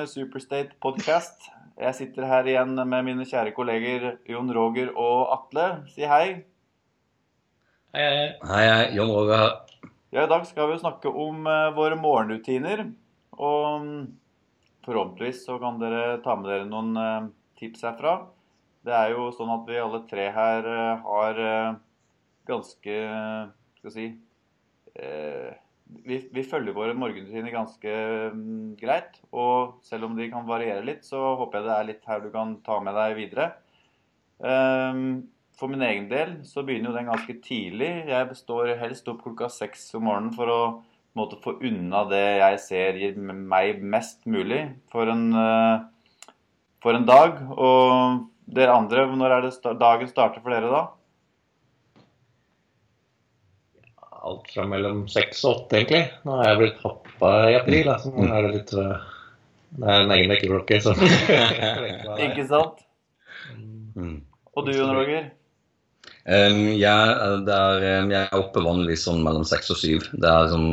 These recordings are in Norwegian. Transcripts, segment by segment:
med Superstate podcast. Jeg sitter her igjen med mine kjære kolleger Jon Roger og Atle. Si hei. Hei, hei. Hei, hei. Jon Roger her. Ja, I dag skal vi snakke om eh, våre morgenrutiner. Og mm, forhåpentligvis så kan dere ta med dere noen eh, tips herfra. Det er jo sånn at vi alle tre her eh, har eh, ganske Skal vi si eh, vi, vi følger våre morgenrutiner ganske mm, greit. Og selv om de kan variere litt, så håper jeg det er litt her du kan ta med deg videre. Ehm, for min egen del så begynner jo den ganske tidlig. Jeg står helst opp klokka seks om morgenen for å måte, få unna det jeg ser gir meg mest mulig for en, for en dag. Og dere andre, når er det dagen starter for dere da? Alt fra mellom seks og åtte, egentlig. Nå har jeg blitt pappa i april, da, så nå er det litt øh, Det er en egen vekkerklokke, så Ikke sant? Mm. Og du, Jon Roger? Um, jeg, det er, um, jeg er oppe vanligvis sånn mellom seks og syv. Det er sånn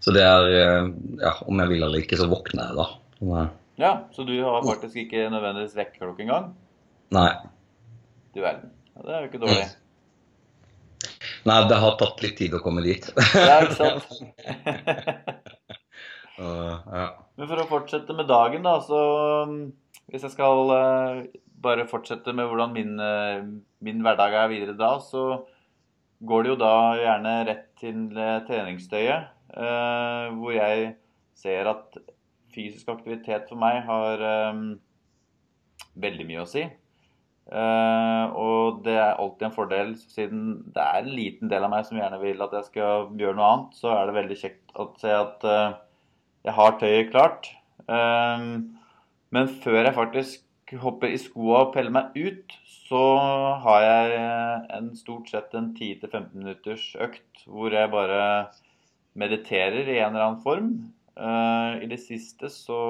Så det er uh, Ja, om jeg vil eller ikke, så våkner jeg da. Ja, så du har faktisk ikke nødvendigvis vekkerklokke engang? Nei. Du verden. Det er jo ikke dårlig. Nei, det har tatt litt tid å komme dit. Ja, ikke sant? Uh, ja. Men for å fortsette med dagen, da, så um, Hvis jeg skal eh, bare fortsette med hvordan min, eh, min hverdag er videre da, så går det jo da gjerne rett til eh, treningsstøyet. hvor jeg ser at fysisk aktivitet for meg har eh, veldig mye å si. Eh, og det er alltid en fordel, siden det er en liten del av meg som gjerne vil at jeg skal gjøre noe annet, så er det veldig kjekt å se at eh, jeg har tøyet klart. Um, men før jeg faktisk hopper i skoa og peller meg ut, så har jeg en stort sett en 10-15 minutters økt hvor jeg bare mediterer i en eller annen form. I det siste så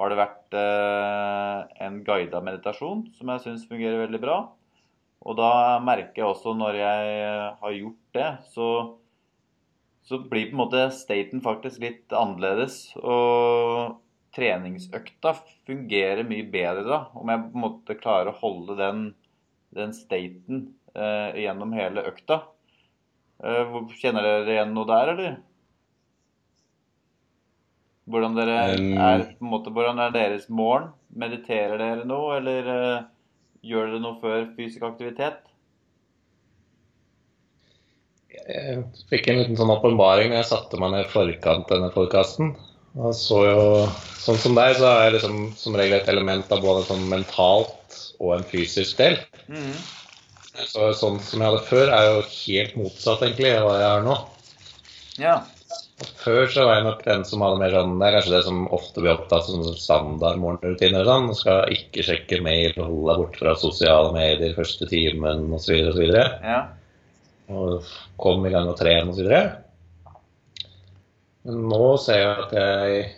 har det vært uh, en guida meditasjon som jeg syns fungerer veldig bra. Og da merker jeg også når jeg har gjort det, så så blir på en måte staten faktisk litt annerledes. Og treningsøkta fungerer mye bedre da, om jeg på en måte klarer å holde den, den staten eh, gjennom hele økta. Eh, kjenner dere igjen noe der, eller? Hvordan Um, er måte, hvordan er deres morgen? Mediterer dere noe, eller uh, gjør dere noe før fysisk aktivitet? Jeg fikk en liten sånn åpenbaring da jeg satte meg ned i forkant denne podkasten. Så sånn som deg, så er jeg liksom som regel et element av både sånn mentalt og en fysisk del. Mm. Så sånn som jeg hadde før, er jo helt motsatt egentlig av hva jeg har nå. Ja. Før så var jeg nok den som hadde mer sånn Det er kanskje det som ofte blir opptatt som standard morgenrutiner sånn. Du skal ikke sjekke mail, holde deg borte fra sosiale medier første timen osv. osv. ja. Og komme i gang og trene osv. Men nå ser jeg at jeg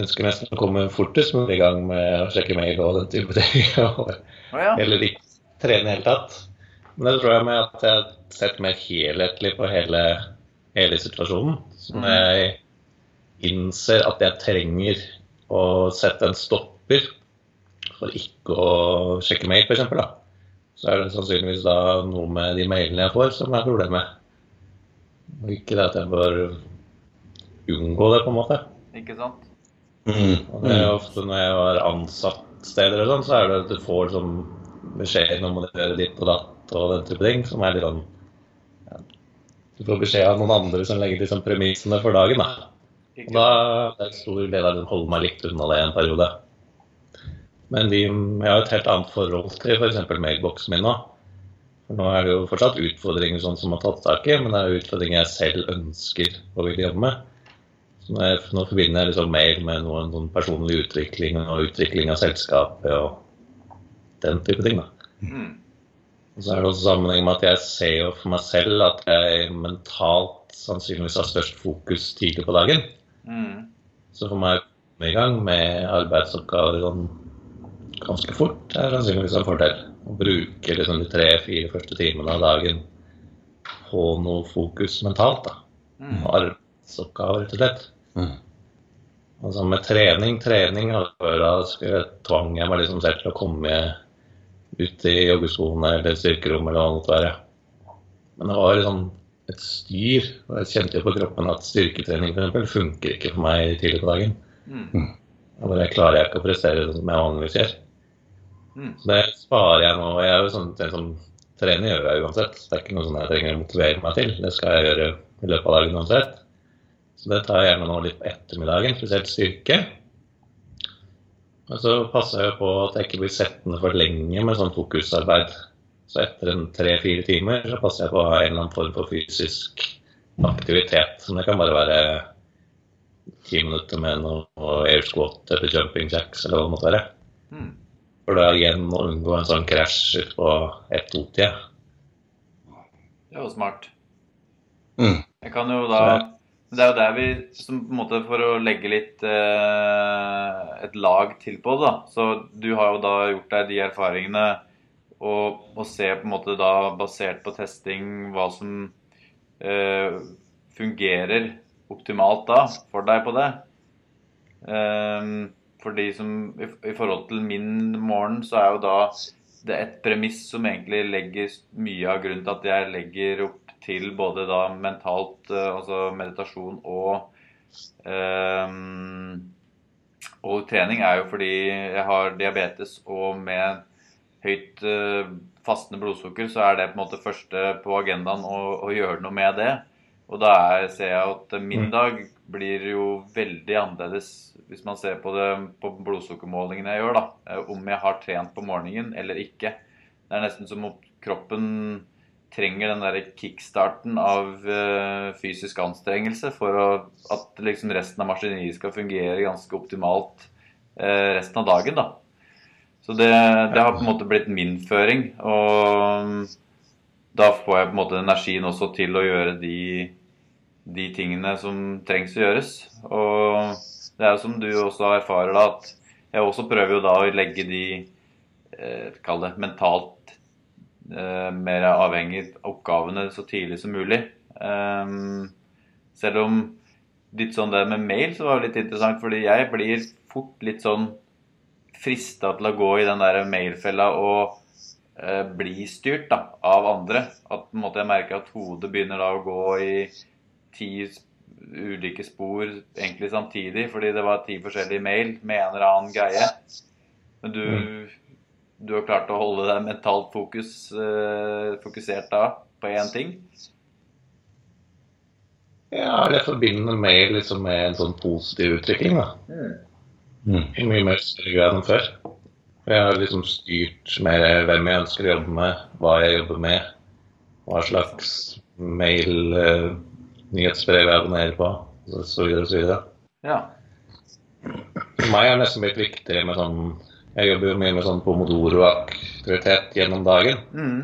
ønsker nesten å komme fortest mulig i gang med å sjekke mail og den type ting. ja. Eller ikke trene i det hele tatt. Men det tror jeg med at jeg har sett mer helhetlig på hele, hele situasjonen. Så når jeg innser at jeg trenger å sette en stopper for ikke å sjekke mail, f.eks., så er det sannsynligvis da noe med de mailene jeg får, som er problemet. Og ikke det at jeg bør unngå det, på en måte. Ikke sant? Mm. Og det er ofte når jeg var ansatt steder og sånn, så er det at du får liksom beskjed om å gjøre ditt og datt og den type ting, som er litt sånn Du får beskjed av noen andre som legger liksom premissene for dagen, da. Og da det er det stor del av det holder meg litt unna det en periode. Men de, jeg har et helt annet forhold til f.eks. mailboksen min nå. For nå er det jo fortsatt utfordringer sånn som har tatt tak i, men det er utfordringer jeg selv ønsker å vil jobbe med. Så nå, jeg, nå forbinder jeg liksom mail med noen, noen, personlig utvikling og utvikling av selskapet og den type ting. da. Mm. Og så er det også sammenheng med at jeg ser jo for meg selv at jeg mentalt sannsynligvis har størst fokus tidlig på dagen. Mm. Så for meg å komme i gang med arbeidsoppgaver ganske fort er sannsynligvis en fordel. Å bruke liksom de tre-fire første timene av dagen på noe fokus mentalt. da. Mm. Arbeidsoppgaver, rett og slett. Mm. Altså med trening Trening hadde før da tvang jeg meg liksom selv til å komme ut i joggeskoene eller styrkerom eller hva det måtte være. Men det var liksom et styr. og Jeg kjente jo på kroppen at styrketrening for eksempel, funker ikke for meg tidlig på dagen. Mm. Da bare klarer jeg ikke å prestere sånn som jeg vanligvis gjør. Mm. Så det sparer jeg nå. Jeg er jo sånn, en sånn trening gjør jeg uansett. Det er ikke noe sånn jeg trenger å motivere meg til. Det skal jeg gjøre i løpet av dagen uansett. Så det tar jeg gjerne nå litt på ettermiddagen, spesielt styrke. Og så passer jeg på at jeg ikke blir settende for lenge med sånn fokusarbeid. Så etter en tre-fire timer så passer jeg på å ha en eller annen form for fysisk aktivitet. Men det kan bare være ti minutter med noe air squat eller jumping jacks eller hva det måtte være. Mm. For da igjen å unngå en sånn krasj utpå ett-to-tida. Det er jo smart. Mm. Jeg kan jo da Det er jo der vi som på en måte For å legge litt eh, et lag til på det, da. Så du har jo da gjort deg de erfaringene og, og ser på en måte da basert på testing hva som eh, fungerer optimalt da for deg på det. Eh, for de som i, I forhold til min morgen, så er jo da det et premiss som egentlig legger mye av grunnen til at jeg legger opp til både da mentalt, eh, altså meditasjon og um, og trening er jo fordi jeg har diabetes og med høyt uh, fastende blodsukker, så er det på en måte første på agendaen å, å gjøre noe med det. Og da er, ser jeg at min Mm. dag blir jo veldig annerledes hvis man ser på det på blodsukkermålingene jeg gjør, da. Om jeg har trent på morgenen eller ikke. Det er nesten som om kroppen trenger den der kickstarten av uh, fysisk anstrengelse for å, at liksom resten av maskineriet skal fungere ganske optimalt uh, resten av dagen. da. Så det, det har på en måte blitt min føring. Og da får jeg på en måte energien også til å gjøre de, de tingene som trengs å gjøres. Og det er jo som du også erfarer, da, at jeg også prøver jo da å legge de eh, Kall det mentalt eh, mer avhengig oppgavene så tidlig som mulig. Ehm, selv om litt sånn det med mail så var litt interessant, fordi jeg blir fort litt sånn frista til å gå i den der mailfella og eh, bli styrt da, av andre. At på en måte jeg merker at hodet begynner da å gå i ti ulike spor egentlig samtidig, fordi det var ti forskjellige mail med en eller annen greie. Men du, du har klart å holde deg mentalt fokus, eh, fokusert da på én ting. Ja, jeg forbinder mail liksom med en sånn positiv utvikling. da. Mm. I mye mer større grad enn før. Jeg har liksom styrt mer hvem jeg ønsker å jobbe med, hva jeg jobber med, hva slags mail, eh, nyhetsbrev jeg abonnerer på, og så videre så videre. Ja. For meg er det nesten blitt viktigere med sånn Jeg jobber jo mye med sånn pomodoro-aktivitet gjennom dagen. Mm.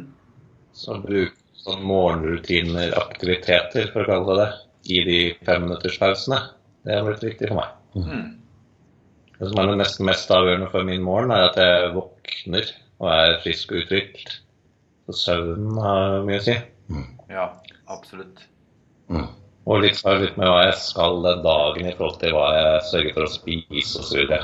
Så bruk sånn morgenrutiner, aktiviteter, for å kalle det det, i de femminutterspausene. Det har blitt viktig for meg. Mm. Det som er det nesten mest avgjørende for min morgen, er at jeg våkner og er frisk og uthvilt. Så søvnen har mye å si. ja, absolutt. Mm. Og litt, litt med hva jeg skal den dagen i forhold til hva jeg sørger for å spise osv.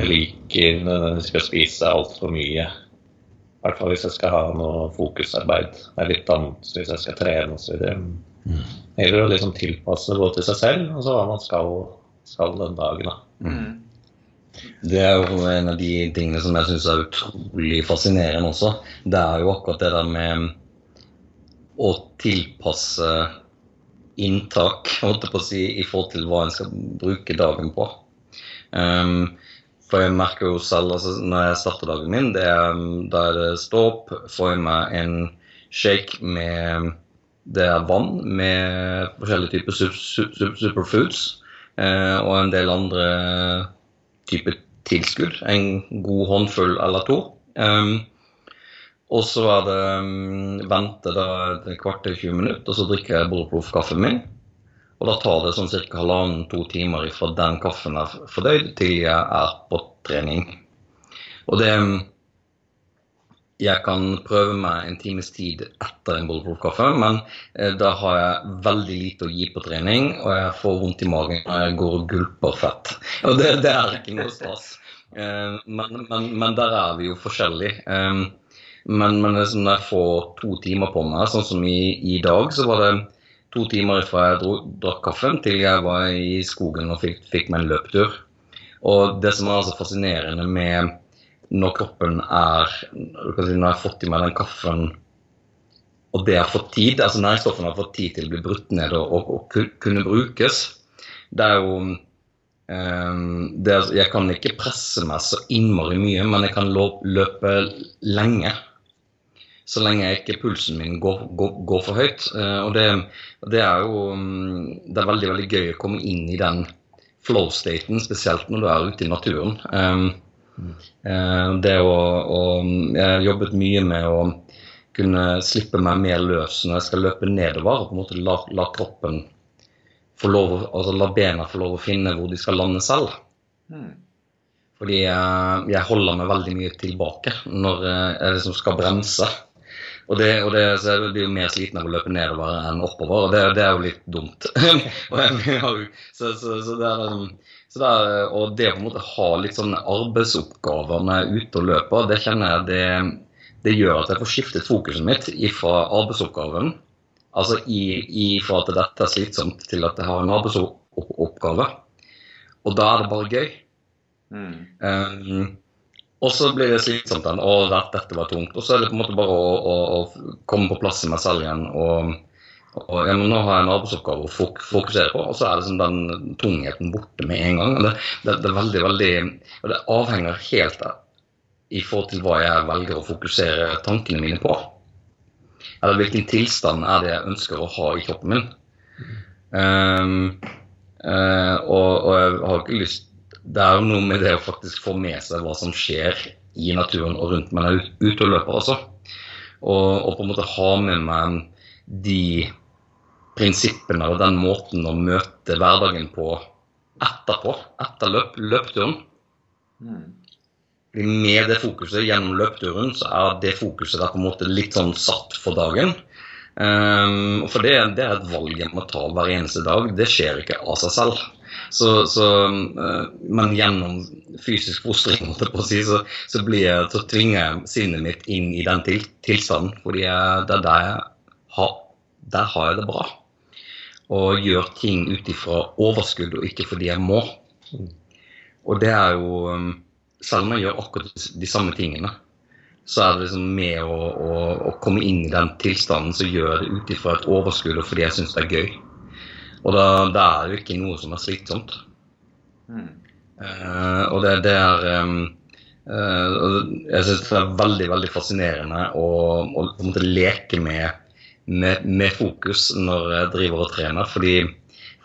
Jeg liker nødvendigvis ikke å spise altfor mye. I hvert fall hvis jeg skal ha noe fokusarbeid. Det er litt annet hvis jeg skal trene osv. Eller å liksom tilpasse både til seg selv og så hva man skal, skal den dagen. da. Mm. Det er jo en av de tingene som jeg syns er utrolig fascinerende også. Det er jo akkurat det der med å tilpasse inntak holdt jeg på å si, i forhold til hva en skal bruke dagen på. Um, for jeg merker jo selv altså, når jeg starter dagen min, det er, er det stå opp, få i meg en shake med det er vann med forskjellige typer su su su superfoods eh, og en del andre typer tilskudd. En god håndfull eller to. Um, og så er det um, vente da et kvarter 20 minutter, og så drikker jeg bulletproof-kaffen min. Og da tar det sånn ca. halvannen-to timer fra den kaffen er fordøyd til jeg er på trening. Og det Jeg kan prøve meg en times tid etter en bulletproof-kaffe, men eh, da har jeg veldig lite å gi på trening, og jeg får vondt i magen når jeg går og gulper fett. Og det, det er ikke noe stas. Eh, men, men, men, der er vi jo forskjellige. Eh, men, men liksom når jeg får to timer på meg, sånn som i, i dag, så var det to timer fra jeg dro, drakk kaffen til jeg var i skogen og fikk, fikk meg en løpetur. Og det som er altså fascinerende med når kroppen er Når jeg har fått i meg den kaffen og det har fått tid, altså næringsstoffene har fått tid til å bli brutt ned og, og, og kunne brukes, det er jo um, det Jeg kan ikke presse meg så innmari mye, men jeg kan løpe lenge. Så lenge ikke pulsen min går, går, går for høyt. Uh, og det, det, er jo um, Det er veldig, veldig gøy å komme inn i den flow-staten, spesielt når du er ute i naturen. Um, uh, det å, å, Jeg har jobbet mye med å kunne slippe meg mer løs når jeg skal løpe nedover. og på en måte La, la kroppen få lov, altså la bena få lov å finne hvor de skal lande selv. Mm. Fordi jeg, jeg, holder meg veldig mye tilbake når jeg liksom skal bremse. Og det, og det, så jeg blir jo mer sliten av å løpe nedover enn oppover, og det, det er jo litt dumt. så, så, så, det er, så det er, og det å på en måte ha litt sånne arbeidsoppgaver når jeg er ute og løper, det kjenner jeg det det gjør at jeg får skiftet fokuset mitt fra arbeidsoppgaven, altså fra at dette er slitsomt, til at jeg har en arbeidsoppgave. Og da er det bare gøy. Mm. Um, og så blir det slitsomt igjen. Å, dette var tungt. Og så er det på en måte bare å, å, å komme på plass i meg selv igjen. Og, og ja, nå har jeg en arbeidsoppgave å fokusere på, og så er liksom den tungheten borte med en gang. Det, det, det, er veldig, veldig Og det avhenger helt av i forhold til hva jeg velger å fokusere tankene mine på. Eller hvilken tilstand er det jeg ønsker å ha i kroppen min. Um, uh, og, og, jeg har ikke lyst Det er jo noe med det å faktisk få med seg hva som skjer i naturen og rundt meg når jeg er ute og løper også. Og, og, på en måte ha med meg de prinsippene og den måten å møte hverdagen på etterpå, etter løp, løpeturen. Mm med det fokuset gjennom løpeturen, så er det fokuset der på en måte litt sånn satt for dagen. Um, for det, det, er et valg jeg må ta hver eneste dag. Det skjer ikke av seg selv. Så, så, uh, men gjennom fysisk fostring si, så, så, jeg, så, tvinger sinnet mitt inn i den til, tilstanden. fordi det er der jeg har, der har jeg det bra. Og gjør ting ut ifra overskudd og ikke fordi jeg må. Og det er jo um, selv om jeg gjør akkurat de samme tingene, så er det liksom med å, å, å komme inn i den tilstanden så gjør jeg det ut ifra et overskudd og fordi jeg syns det er gøy. Og da, det er jo ikke noe som er slitsomt. Mm. Uh, og det, det er um, uh, Jeg syns det er veldig veldig fascinerende å, å å måtte leke med, med, med, fokus når jeg driver og trener. Fordi,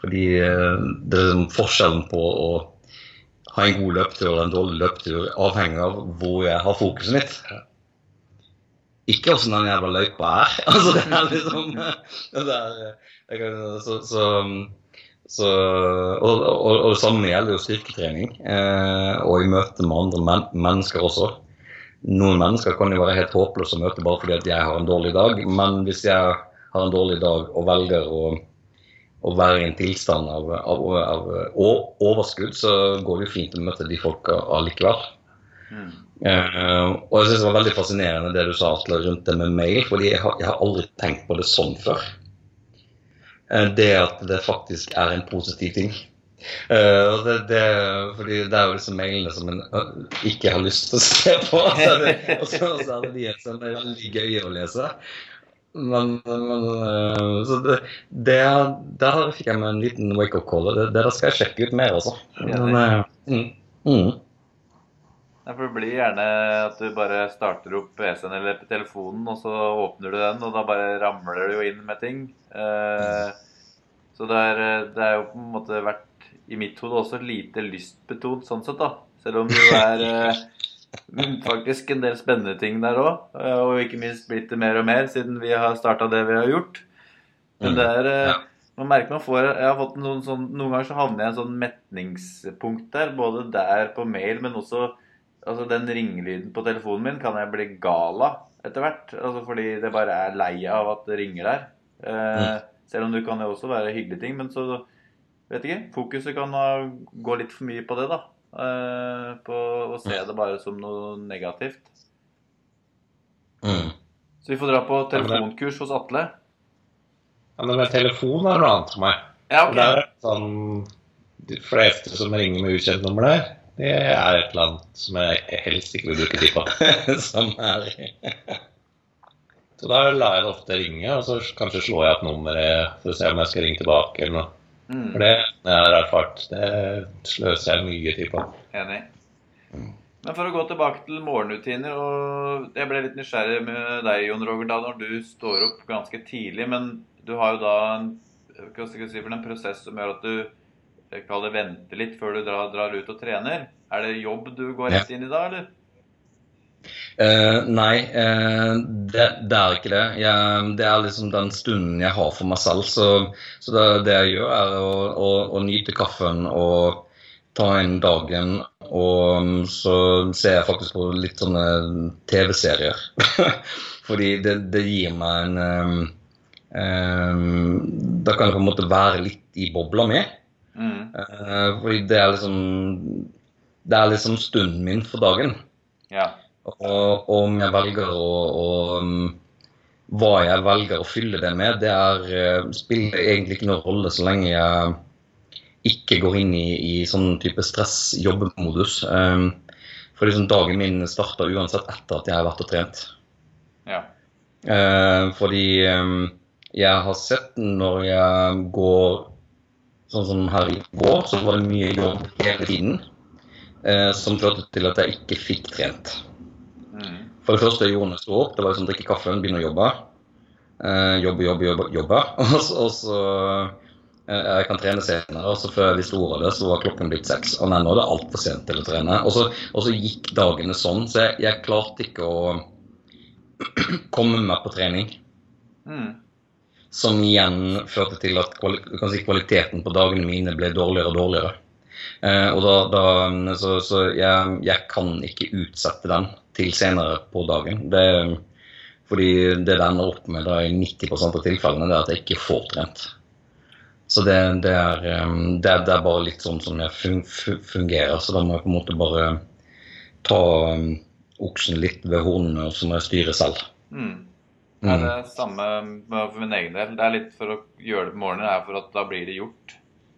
fordi uh, det er liksom forskjellen på å ha en god løptur eller en dårlig løptur avhenger av hvor jeg har fokuset mitt. Ikke åssen den jævla løypa er. altså, det er liksom det er, så, så, så og, og, og, det samme gjelder jo styrketrening. Eh, og i møte med andre men, mennesker også. Noen mennesker kan jo være helt håpløse å møte bare fordi at jeg har en dårlig dag. Men hvis jeg har en dårlig dag og velger å å være i en tilstand av, av, av, overskudd, så går det jo fint å møte de folka allikevel. Mm. Uh, og jeg synes det var veldig fascinerende det du sa Atle, rundt det med mail, fordi jeg har, jeg har aldri tenkt på det sånn før. Uh, det at det faktisk er en positiv ting. Uh, det, det, fordi det er jo disse mailene som en ikke har lyst til å se på. og så er det de som er veldig gøye å lese. Men, men uh, så det, det, Der fikk jeg meg en liten wake-up call. Det, det der skal jeg sjekke ut mer, altså. Men, uh, mm, mm. For Det blir gjerne at du bare starter opp PC-en eller telefonen, og så åpner du den, og da bare ramler det jo inn med ting. Uh, så det er, det er, jo på en måte vært i mitt hode også lite lystbetont sånn sett, da. Selv om det er faktisk en del spennende ting der òg. Eh, og ikke minst blitt det mer og mer siden vi har starta det vi har gjort. Men mm. det er eh, man merker man får, jeg har fått noen, sånn, noen ganger så havner jeg i en sånn metningspunkt der. Både der på mail, men også Altså, den ringelyden på telefonen min kan jeg bli gal av etter hvert. Altså, fordi det bare er lei av at det ringer der. Eh, Selv om det kan jo også være hyggelige ting. Men så vet ikke. Fokuset kan ha- gå litt for mye på det, da. Eh, på å se det bare som noe negativt. Mm. Så vi får dra på telefonkurs hos Atle. Ja, men med telefon er noe annet for meg. Ja, okay. det er sånn De fleste som ringer med ukjent nummer der, det er et eller annet som jeg helst ikke vil bruke tid på. Samme her. Så da lar jeg det ofte ringe, og så kanskje slår jeg opp nummeret for å se om jeg skal ringe tilbake eller noe. Mm, For det jeg har erfart, det sløser jeg mye tid på. enig. Men for å gå tilbake til morgenrutiner og Jeg ble litt nysgjerrig med deg, Jon Roger, da når du står opp ganske tidlig. Men du har jo da en, si, en prosess som gjør at du kaller det vente litt før du drar, drar ut og trener. Er det jobb du går rett inn i da, eller? Uh, nei, uh, det, det er ikke det. Jeg, det er liksom den stunden jeg har for meg selv. Så, så det, det jeg gjør, er å, å, å nyte kaffen og ta inn dagen. Og så ser jeg faktisk på litt sånne TV-serier. Fordi det, det gir meg en um, um, Da kan jeg på en måte være litt i bobla mi. Mm, Eh, fordi det er liksom Det er liksom stunden min for dagen. ja. Og om jeg velger å, å um, Hva jeg velger å fylle det med, det er, eh, spiller egentlig ikke noen rolle så lenge jeg ikke går inn i, i sånn type stress-jobbemodus. Um, for liksom dagen min starter uansett etter at jeg har vært og trent. ja. Uh, fordi um, jeg har sett når jeg går Sånn som her i går, så var det mye jobb hele tiden. eh, som førte til at jeg ikke fikk trent. Mm, For det første jeg gjorde når jeg sto opp, det var liksom drikke kaffe, begynne å jobbe. Eh, jobbe, jobbe, jobbe. jobbe. Og så, og så eh, Jeg kan trene senere, og så før jeg visste ordet av det, så var klokken blitt seks. Og nei, nå er det altfor sent til å trene. Og så, og så gikk dagene sånn, så jeg, jeg klarte ikke å komme meg på trening. mm, Som igjen førte til at si, kvaliteten på dagene mine ble dårligere og dårligere. Eh, og da, da Så, så jeg, jeg kan ikke utsette den til senere på dagen. Det, fordi det det ender opp med da i 90% av tilfellene, det er at jeg ikke får trent. Så det, det, er, eh, det, det er bare litt sånn som jeg fungerer. Så da må jeg på en måte bare ta um, oksen litt ved hornene, og så må jeg styre selv. mm. Nei, er det er samme for min egen del. Det er litt for å gjøre det på morgenen, er for at da blir det gjort.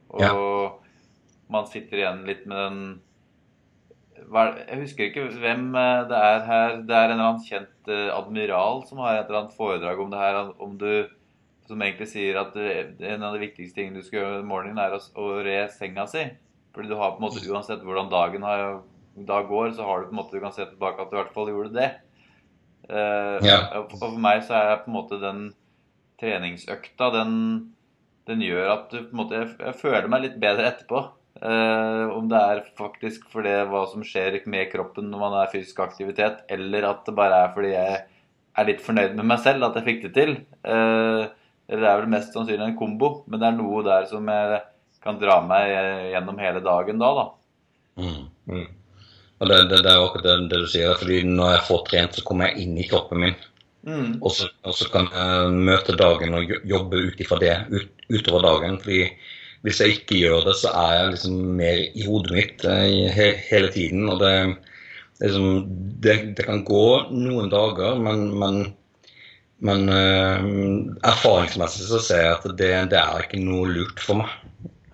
Og Ja. man sitter igjen litt med den Jeg husker ikke hvem eh, det er her. Det er en eller annen kjent eh, admiral som har et eller annet foredrag om det her. Om du Som egentlig sier at en av de viktigste tingene du skal gjøre om morgenen, er å, re senga si. Fordi du har på en måte uansett hvordan dagen har, da går, så har du på en måte du kan se tilbake at du i hvert fall gjorde det. Eh, Ja. og for meg så er på en måte den treningsøkta, den, den gjør at du på en måte Jeg, jeg føler meg litt bedre etterpå. Uh, om det er faktisk fordi hva som skjer med kroppen når man er fysisk aktivitet, eller at det bare er fordi jeg er litt fornøyd med meg selv at jeg fikk det til. Uh, eller det er vel mest sannsynlig en kombo, men det er noe der som jeg kan dra meg gjennom hele dagen da, da. Mm. Mm. Og det, det, det er akkurat det, det du sier, fordi når jeg får trent, så kommer jeg inn i kroppen min. Mm. Og så, og så kan jeg møte dagen og jobbe ut ifra det ut, utover dagen. fordi hvis jeg ikke gjør det, så er jeg liksom mer i hodet mitt eh, he, hele tiden. Og det, det, liksom, det, det kan gå noen dager, men, men, men uh, erfaringsmessig så ser jeg at det, det er ikke noe lurt for meg.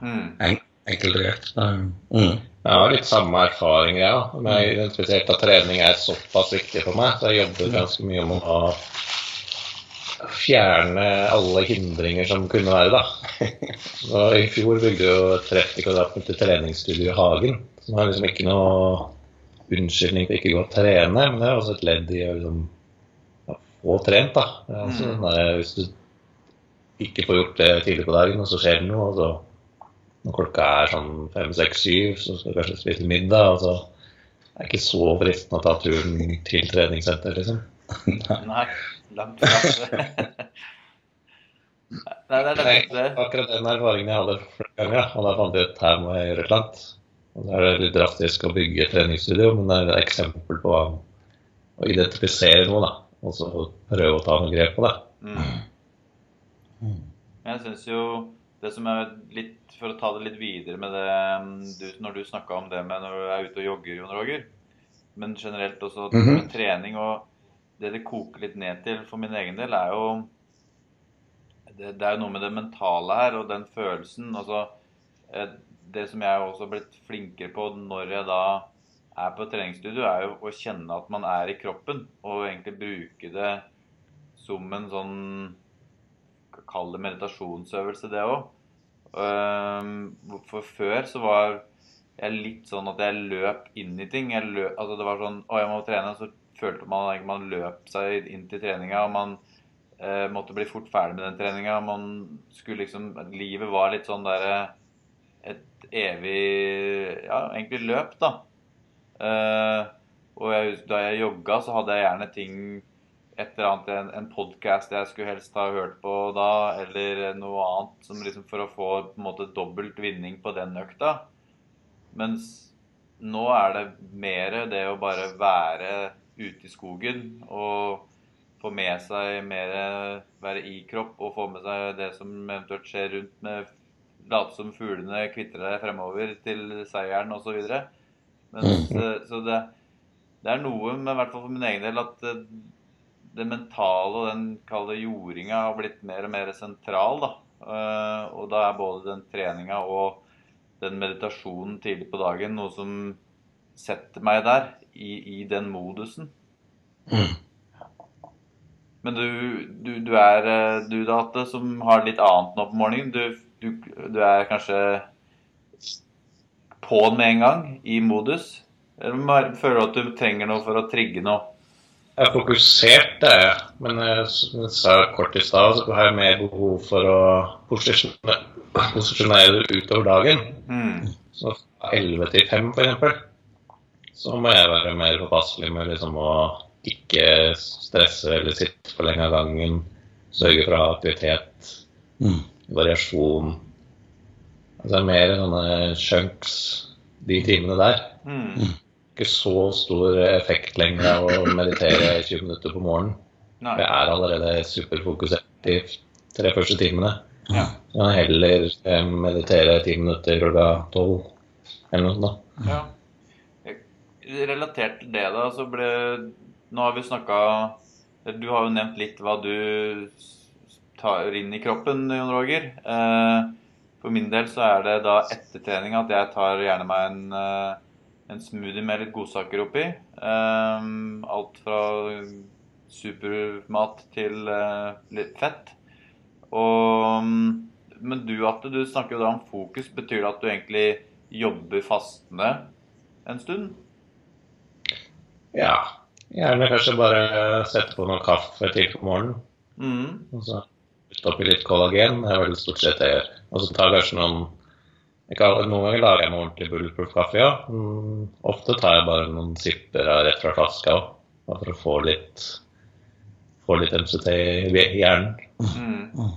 Mm. En, enkelt og greit. Mm. Jeg har litt samme erfaring, jeg òg. Men spesielt at trening er såpass viktig for meg. Så jeg jobber ganske mye med å fjerne alle hindringer som kunne være, da. Så I fjor bygde jeg jo et 30 kvadratmeter treningsstudio i hagen. Som er liksom ikke noe unnskyldning for ikke å gå og trene, men det er også et ledd i å liksom, få trent. da. Altså, Mm. hvis du ikke får gjort det tidlig på dagen, og så skjer det noe, og så når klokka er sånn fem, seks, syv, så skal du kanskje spise middag. og så er det ikke så fristende å ta turen til treningssenter, liksom. Nei, langt fra. Nei, det er Nei, det. akkurat den erfaringen jeg hadde flere ganger, og da fant jeg ut her må jeg gjøre et eller annet. Og da er det litt drastisk å bygge et treningsstudio, men det er et eksempel på å identifisere noe, da. Og så prøve å ta noen grep på det. Mm. Jeg syns jo det som er litt For å ta det litt videre med det mm, du, når du snakka om det med når du er ute og jogger, Jon Roger, men generelt også mm -hmm. trening og det det koker litt ned til for min egen del, er jo det, det er jo noe med det mentale her og den følelsen. Altså, eh, det som jeg også har blitt flinkere på når jeg da er på treningsstudio, er jo å kjenne at man er i kroppen, og egentlig bruke det som en sånn Kall det meditasjonsøvelse, det òg. For før så var jeg litt sånn at jeg løp inn i ting. Løp, altså det var sånn Å, jeg må trene. Så følte man at man løp seg inn til treninga. og Man eh, måtte bli fort ferdig med den treninga. Man skulle liksom Livet var litt sånn derre Et evig Ja, egentlig løp, da. Eh, og jeg, da jeg jogga, så hadde jeg gjerne ting et eller annet, en, en podkast jeg skulle helst ha hørt på da, eller noe annet som liksom for å få på en måte dobbelt vinning på den økta. Mens nå er det mer det å bare være ute i skogen og få med seg mer Være i kropp og få med seg det som eventuelt skjer rundt med Late som fuglene kvitrer fremover til seieren osv. Så, eh, så det, det er noe med, i hvert fall for min egen del, at eh, det mentale og den kalde jordinga har blitt mer og mer sentral. da. Eh, og da er både den treninga og den meditasjonen tidlig på dagen noe som setter meg der, i, i den modusen. Mm. Men du, du, du er eh, du da, Atte, som har litt annet nå på morgenen. Du, du, du er kanskje på'n med en gang, i modus? Eller føler du at du trenger noe for å trigge noe? Jeg er fokusert, det er jeg. Men jeg, sa kort i stad, så har jeg mer behov for å posisjonere, posisjonere det utover dagen. Mm. Så fra 11 til 5 f.eks. Så må jeg være mer påpasselig med liksom å ikke stresse eller sitte for lenge av gangen. Sørge for å ha aktivitet, Mm. variasjon. Altså mer sånne chunks de timene der. Mm. Ikke så stor effekt lenger å meditere 20 minutter på morgenen. Nei. Jeg er allerede superfokusert de tre første timene. Ja. Jeg heller eh, meditere ti minutter klokka tolv eller noe sånt. da. Ja. Relatert til det, da, så ble Nå har vi snakka Du har jo nevnt litt hva du tar inn i kroppen, Jon Roger. Eh, for min del så er det da etter trening at jeg tar gjerne meg en, eh, en smoothie med litt godsaker oppi. Um, alt fra supermat til uh, litt fett. Og Men du, Atte, du snakker jo da om fokus. Betyr det at du egentlig jobber fastende en stund? Ja. Gjerne kanskje bare sette på noe kaffe til på morgenen. Mm. Og så putte oppi litt kollagen. Det er vel stort sett det jeg gjør. Og så tar jeg kanskje noen jeg kan, Noen ganger lager jeg meg ordentlig bulletproof kaffe, ja. Mm, ofte tar jeg bare noen sipper av rett fra flaska òg. For å få litt få litt MCT i hjernen. Mm.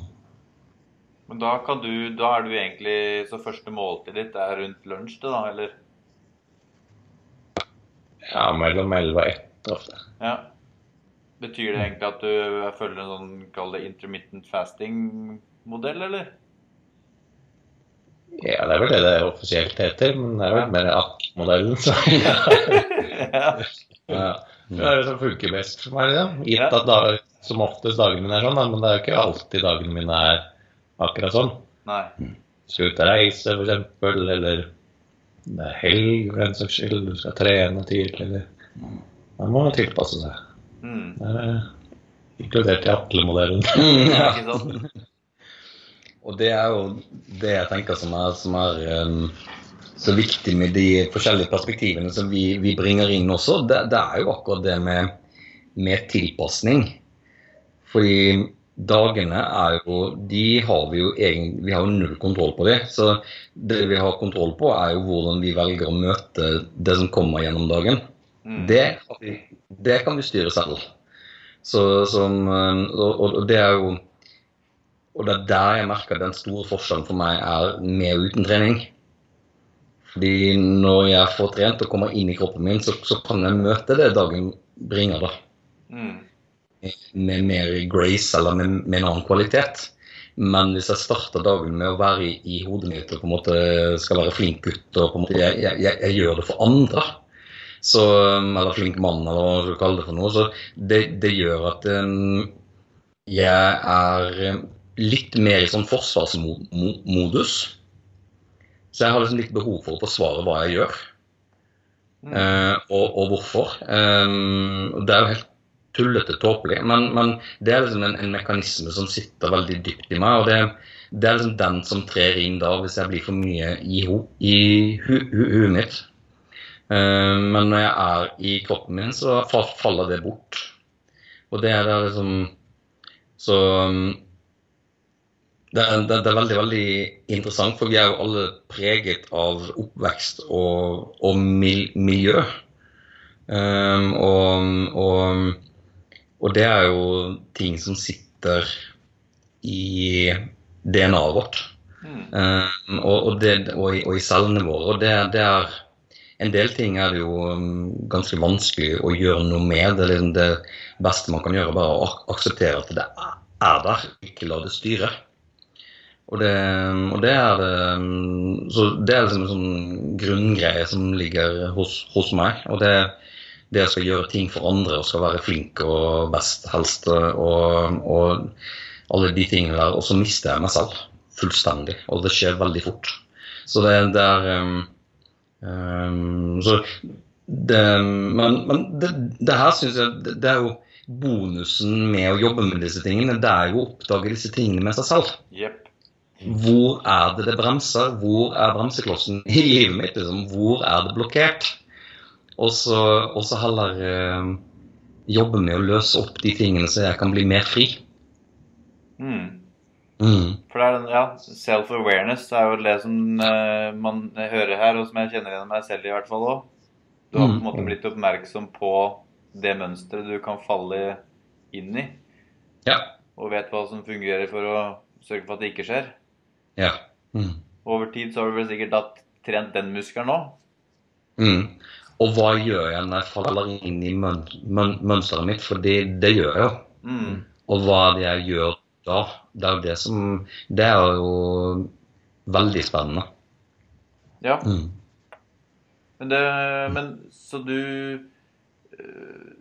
Men da kan du Da er du egentlig Så første måltid ditt er rundt lunsj, det da, eller? Ja, mellom 11 og 1 ofte. Ja. Betyr det egentlig at du følger en sånn, kall det intermittent fasting-modell, eller? Ja, det er vel det det offisielt heter, men det er vel mer AKK-modellen Så ja. ja. Det er det som funker best for meg. Ja. Gitt at dag, som oftest dagene mine er sånn, men det er jo ikke alltid dagene mine er akkurat sånn. Nei. Skal ut og reise, eksempel, eller det er helg for den saks skyld, du skal trene tidlig, eller Man må tilpasse seg. Mm. Det er eh, inkludert i Atle-modellen. Ja, ikke sant? Og det er jo det jeg tenker som er, som er um, så viktig med de forskjellige perspektivene som vi, vi bringer inn også. Det, det er jo akkurat det med, med tilpasning. Fordi dagene er jo De har vi jo egen, Vi har jo null kontroll på det. Så det vi har kontroll på, er jo hvordan vi velger å møte det som kommer gjennom dagen. Mm. Det, det kan vi styre selv. Så, som, og, og det er jo Og det er der jeg merker at den store forskjellen for meg er med og uten trening. Fordi når jeg får trent og kommer inn i kroppen min, så, så kan jeg møte det dagen bringer, da. Mm. Med mer grace eller med, med en annen kvalitet. Men hvis jeg starter dagen med å være i, i hodet mitt og på en måte skal være flink gutt og på en måte jeg, jeg, jeg, jeg gjør det for andre, så, eller flink mann, eller hva du kaller det for noe, så det, det gjør at um, jeg er litt mer i sånn forsvarsmodus. Så jeg har liksom litt behov for å forsvare hva jeg gjør, Mm. eh, og, og hvorfor. Um, det er jo helt tullete tåpelig, men, men det er liksom en, en mekanisme som sitter veldig dypt i meg. og det, det er liksom den som trer inn da hvis jeg blir for mye i, ho, i hu, hu, huet mitt. Uh, men når jeg er i kroppen min, så faller det bort. Og det er det liksom Så um, det det, det er veldig veldig interessant, for vi er jo alle preget av oppvekst og, og mil, miljø. Um, og, og, og det er jo ting som sitter i DNA-et vårt. Mm. Um, det, og, i, cellene våre. Og det, er En del ting er det jo um, ganske vanskelig å gjøre noe med. Det, liksom det beste man kan gjøre, er bare å akseptere at det er der, ikke la det styre. Og det, og det er det um, Så det er liksom en sånn grunngreie som ligger hos, hos meg. Og det, det jeg skal gjøre ting for andre og skal være flink og best, helst, og, og alle de tingene der. Og så mister jeg meg selv fullstendig, og det skjer veldig fort. Så det, det er um, um, Så det Men, men det, det her syns jeg det, er jo bonusen med å jobbe med disse tingene. Det er jo å oppdage disse tingene med seg selv. Jepp. Hvor er det det bremser? Hvor er bremseklossen i livet mitt? Liksom? Hvor er det blokkert? Og så, heller eh, jobbe med å løse opp de tingene så jeg kan bli mer fri. Mm. Mm. For det er ja, self-awareness er jo det som eh, man hører her, og som jeg kjenner igjen meg selv i hvert fall òg. Du har på en Mm. måte blitt oppmerksom på det mønsteret du kan falle inn i, Ja. og vet hva som fungerer for å sørge for at det ikke skjer. Ja. Mm. Over tid så har du vel sikkert hatt trent den muskelen òg. Mm. Og hva gjør jeg når jeg faller inn i møn møn mønsteret mitt? For det, det gjør jeg jo. Mm. Og hva er det jeg gjør da? Det er jo det som Det er jo veldig spennende. Ja. Mm. Men det Men så du øh,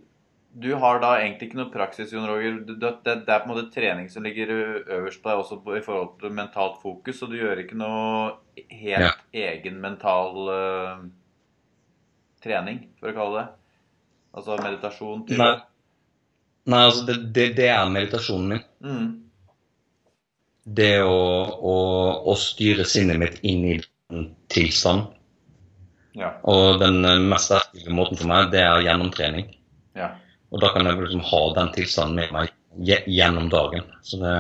Du har da egentlig ikke noe praksis, Jon Roger. Det, det, det er på en måte trening som ligger øverst på deg også i forhold til mentalt fokus, så du gjør ikke noe helt Ja. egen mental uh, trening, for å kalle det. Altså meditasjon til Nei. Nei, altså det, det, det er meditasjonen min. Mm. Det å, å, å styre sinnet mitt inn i den tilstand. Ja. Og den eh, mest sterke måten for meg, det er gjennom trening. ja. Og da kan jeg liksom ha den tilstanden med meg gjennom dagen. Så det,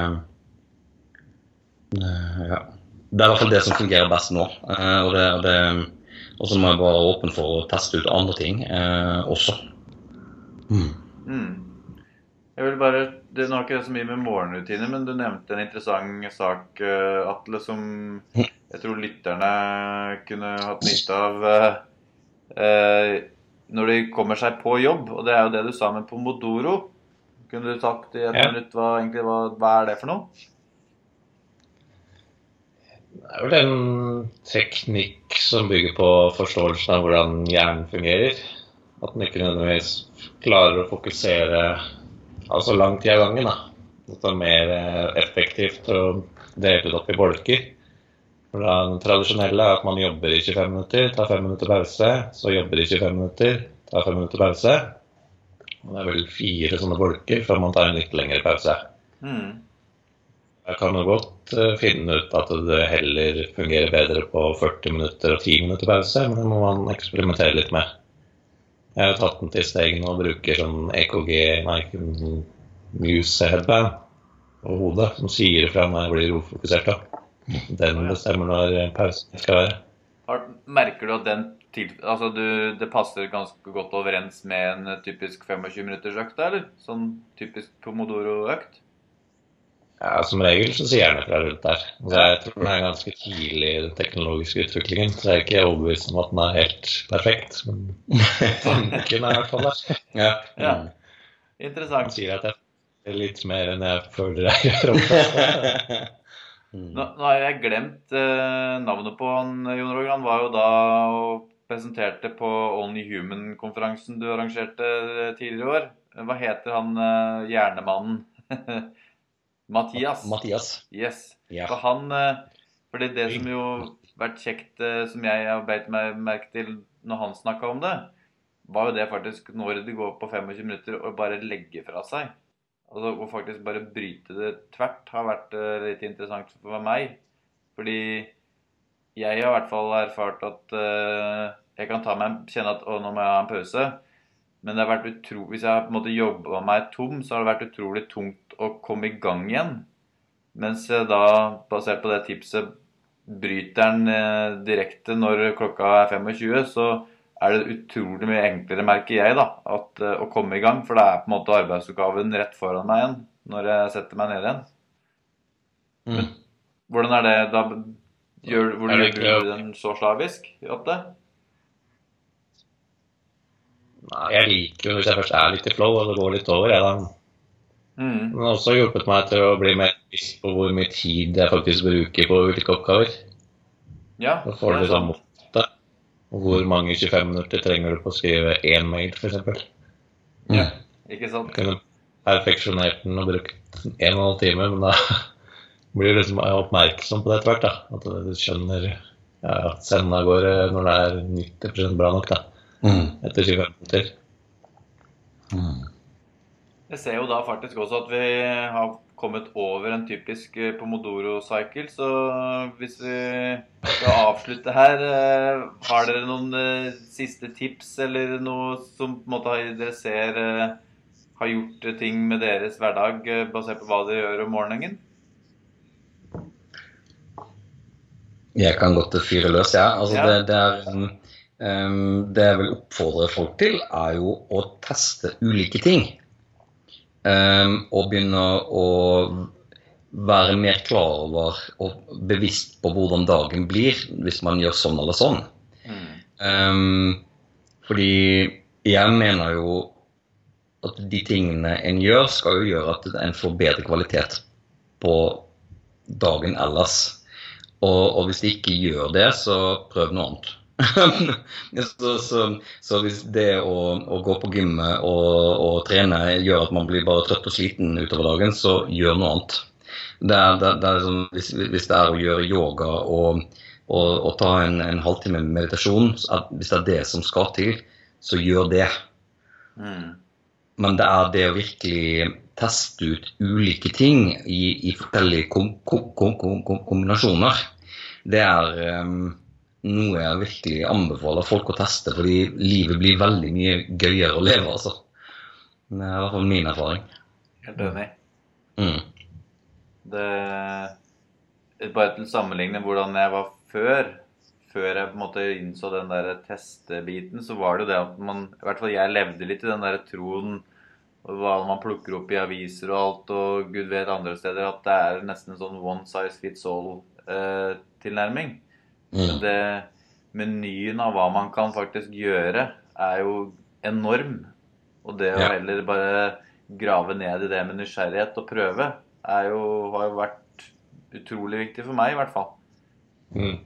det Ja. Det er i hvert fall det som fungerer best nå. Eh, og det, og det og så må jeg være åpen for å teste ut andre ting eh, også. Mm. Mm. Jeg vil bare, det har ikke så mye med morgenrutiner, men du nevnte en interessant sak, eh, Atle, som jeg tror lytterne kunne hatt nytte av eh, når de kommer seg på jobb. Og det er jo det du sa med pomodoro. Kunne du sagt i et Ja. minutt hva, egentlig, hva, hva er det for noe? Det er vel en teknikk som bygger på forståelsen av hvordan hjernen fungerer. At den ikke nødvendigvis klarer å fokusere altså lang tid av gangen. da. At det er mer eh, effektivt å dele det opp i bolker. For Den tradisjonelle er at man jobber i 25 minutter, tar 5 minutter pause, så jobber i 25 minutter, tar 5 minutter pause. Og Det er vel fire sånne bolker før man tar en litt lengre pause. Mm. Jeg kan jo godt eh, finne ut at det heller fungerer bedre på 40 minutter og 10 minutter pause, men det må man eksperimentere litt med. Jeg har tatt den til stegene og bruker sånn EKG, nei, Muse headband på hodet, som sier ifra når jeg blir ufokusert. da. Den bestemmer når pausen skal være. Har, merker du at den til, altså du, det passer ganske godt overens med en typisk 25 minutters økt, eller? Sånn typisk pomodoro-økt? Ja, Som regel så sier han fra rundt der. Altså, jeg tror den er ganske tidlig i den teknologiske utviklingen. Så jeg er ikke overbevist om at den er helt perfekt. Men tanken er i hvert fall der. Ja. Ja. Interessant. Han sier at jeg er litt mer enn jeg føler jeg gjør. Mm. Nå, nå har jeg glemt eh, navnet på han, Jon Roger. Han var jo da og presenterte på Only Human-konferansen du arrangerte eh, tidligere i år. Hva heter han eh, hjernemannen? Mathias. Mathias. Yes. Ja. For han eh, Fordi det som jo vært kjekt, eh, som jeg har beit meg merke til når han snakka om det, var jo det faktisk når det går på 25 minutter å bare legge fra seg. Altså Å faktisk bare bryte det tvert har vært uh, litt interessant for meg. Fordi jeg har i hvert fall erfart at uh, jeg kan ta meg, kjenne at å, nå må jeg ha en pause. Men det har vært utro, hvis jeg har på en måte jobba meg tom, så har det vært utrolig tungt å komme i gang igjen. Mens jeg da, basert på det tipset, bryter den uh, direkte når klokka er 25, så er det utrolig mye enklere, merker jeg, da, at, eh, å komme i gang. For det er på en måte arbeidsoppgaven rett foran meg igjen når jeg setter meg ned igjen. Mm. Hvordan er det da? Gjør, hvordan gjør du den så slavisk, Jotte? Nei, jeg liker jo hvis jeg først er litt i flow og det går litt over. Jeg, da. Mm. det har også hjulpet meg til å bli mer bevisst på hvor mye tid jeg faktisk bruker på ulike oppgaver. Ja, Da får du liksom hvor mange 25 minutter trenger du på å skrive én mail, f.eks. Ja, ikke sant? Jeg kunne perfeksjonert den og brukt en og en halv time, men da blir du liksom oppmerksom på det etter hvert. da. At du skjønner ja, at senden av gårde når det er 90 bra nok da, Mm. etter 25 minutter. Mm. Jeg ser jo da faktisk også at vi har kommet over en typisk eh, pomodoro-cycle, så hvis vi skal avslutte her, eh, har dere noen eh, siste tips eller noe som på en måte dere ser eh, har gjort eh, ting med deres hverdag eh, basert på hva dere gjør om morgenen? Jeg kan godt fyre løs, jeg. Ja. Altså, Ja. det, det, er, um, um, det jeg vil oppfordre folk til, er jo å teste ulike ting. Um, og begynne å være mer klar over og bevisst på hvordan dagen blir hvis man gjør sånn eller sånn. Mm. Um, fordi jeg mener jo at de tingene en gjør, skal jo gjøre at en får bedre kvalitet på dagen ellers. Og, og hvis de ikke gjør det, så prøv noe annet. Så, så, så hvis det å, å gå på gymmet og, og trene gjør at man blir bare trøtt og sliten utover dagen, så gjør noe annet. Det er, det, det er sånn, hvis, hvis det er å gjøre yoga og, og, og ta en, en halvtime meditasjon, så at hvis det er det som skal til, så gjør det. Mm. Men det er det å virkelig teste ut ulike ting i, i forskjellige kom, kom, kom, kom, kom, kombinasjoner. Det er um, noe jeg virkelig anbefaler folk å teste, fordi livet blir veldig mye gøyere å leve, altså. Det er i hvert fall min erfaring. Helt enig. Mm. Det Bare til sammenligne hvordan jeg var før. Før jeg på en måte innså den der testebiten, så var det jo det at man I hvert fall jeg levde litt i den der troen hva man plukker opp i aviser og alt, og gud vet andre steder, at det er nesten en sånn one size fits all-tilnærming. Mm. Det menyen av hva man kan faktisk gjøre, er jo enorm. Og det å Ja. heller bare grave ned i det med nysgjerrighet og prøve, er jo, har jo vært utrolig viktig for meg, i hvert fall. Mm.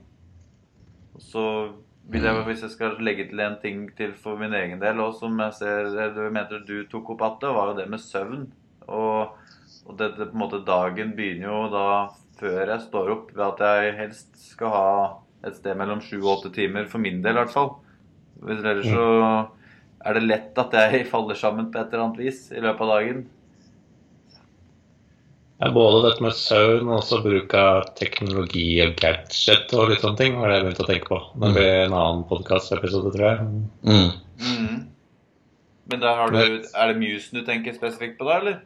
Så vil jeg, hvis jeg skal legge til en ting til for min egen del òg, som jeg ser du mente du tok opp at det var jo det med søvn. Og, og det, det, på en måte dagen begynner jo da før jeg står opp, ved at jeg helst skal ha et sted mellom sju og åtte timer, for min del i hvert fall. Hvis Ellers så er det lett at jeg faller sammen på et eller annet vis i løpet av dagen. Ja, både dette med søvn og også bruk av teknologi og gadget og litt sånne ting var det jeg begynte å tenke på. Det blir en annen podkastepisode, tror jeg. Mm. Mm. Men da har du, er det musen du tenker spesifikt på da, eller?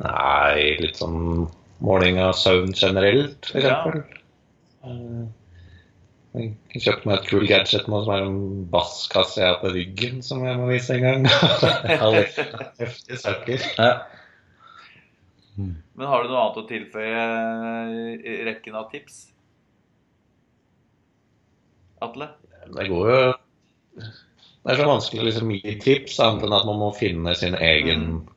Nei, litt sånn måling av søvn generelt, for Ja. Eh, Jeg kjøpte meg et kul gadget nå som er en basskasse jeg har på ryggen, som jeg må vise en gang. Heftige saker. Ja. Mm. Men har du noe annet å tilføye i rekken av tips? Atle? Det går jo Det er så vanskelig å liksom gi tips, annet enn at man må finne sin egen Sånn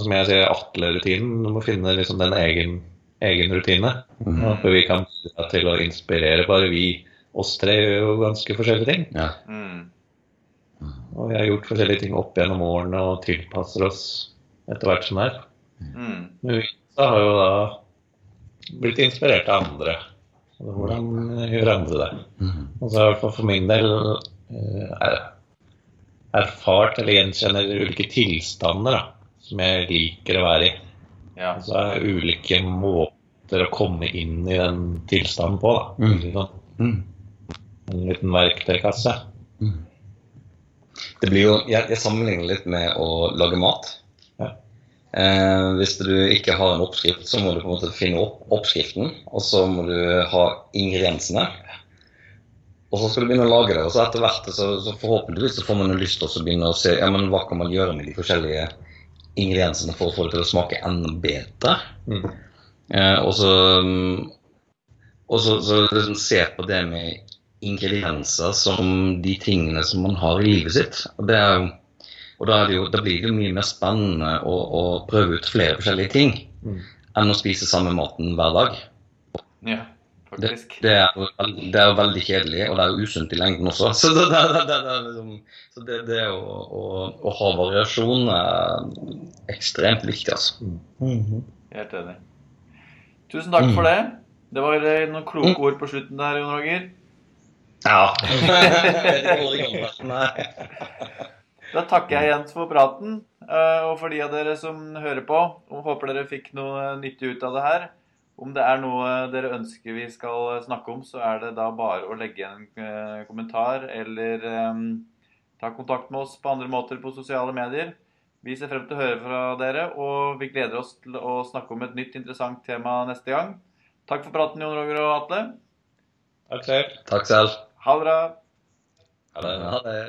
som jeg sier Atle-rutinen. Du må finne liksom den egen, egen rutine. Mm. For vi kan bidra til å inspirere. Bare vi oss tre gjør jo ganske forskjellige ting. Ja. Mm. Og vi har gjort forskjellige ting opp gjennom årene og tilpasser oss etter hvert som er. Mm. Men vi har jo da blitt inspirert av andre. Hvordan gjør andre det? Mm. Og så i hvert fall for min del eh, er erfart eller gjenkjenner ulike tilstander da, som jeg liker å være i. Ja. Altså er ulike måter å komme inn i den tilstanden på. da. Mm. Mm. en liten verktøykasse. Det blir jo, jeg, jeg sammenligner litt med å lage mat. Ja. Eh, hvis du ikke har en oppskrift, så må du på en måte finne opp oppskriften. Og så må du ha ingrediensene. Og så skal du begynne å lage det. Og så etter hvert så, så forhåpentligvis så får man lyst til å begynne å se ja, men hva kan man gjøre med de forskjellige ingrediensene for å få det til å smake enda bedre. Mm. Eh, og så, mm, så, så liksom se på det med ingredienser som de tingene som man har i livet sitt. Og, det er, og da, er det jo, da blir det jo mye mer spennende å, å prøve ut flere forskjellige ting Mm. enn å spise samme maten hver dag. ja, faktisk. det, er, jo det er veldig kjedelig, og det er jo usunt i lengden også. Så det, det, det, det, det, liksom, så det, det å, å, å ha variasjon er ekstremt viktig, altså. Helt enig. Tusen takk for det. Det var eh, noen kloke ord på slutten der, Jon Roger. Ja. Det. Da takker jeg igjen for praten, eh, og for de av dere som hører på. Og håper dere fikk noe nyttig ut av det her. Om det er noe dere ønsker vi skal snakke om, så er det da bare å legge en eh, kommentar eller um, ta kontakt med oss på andre måter på sosiale medier. Vi ser frem til å høre fra dere, og vi gleder oss til å snakke om et nytt interessant tema neste gang. Takk for praten, Jon Roger og Atle. Takk selv. Takk selv. Ha det bra. Ha det. Ha det.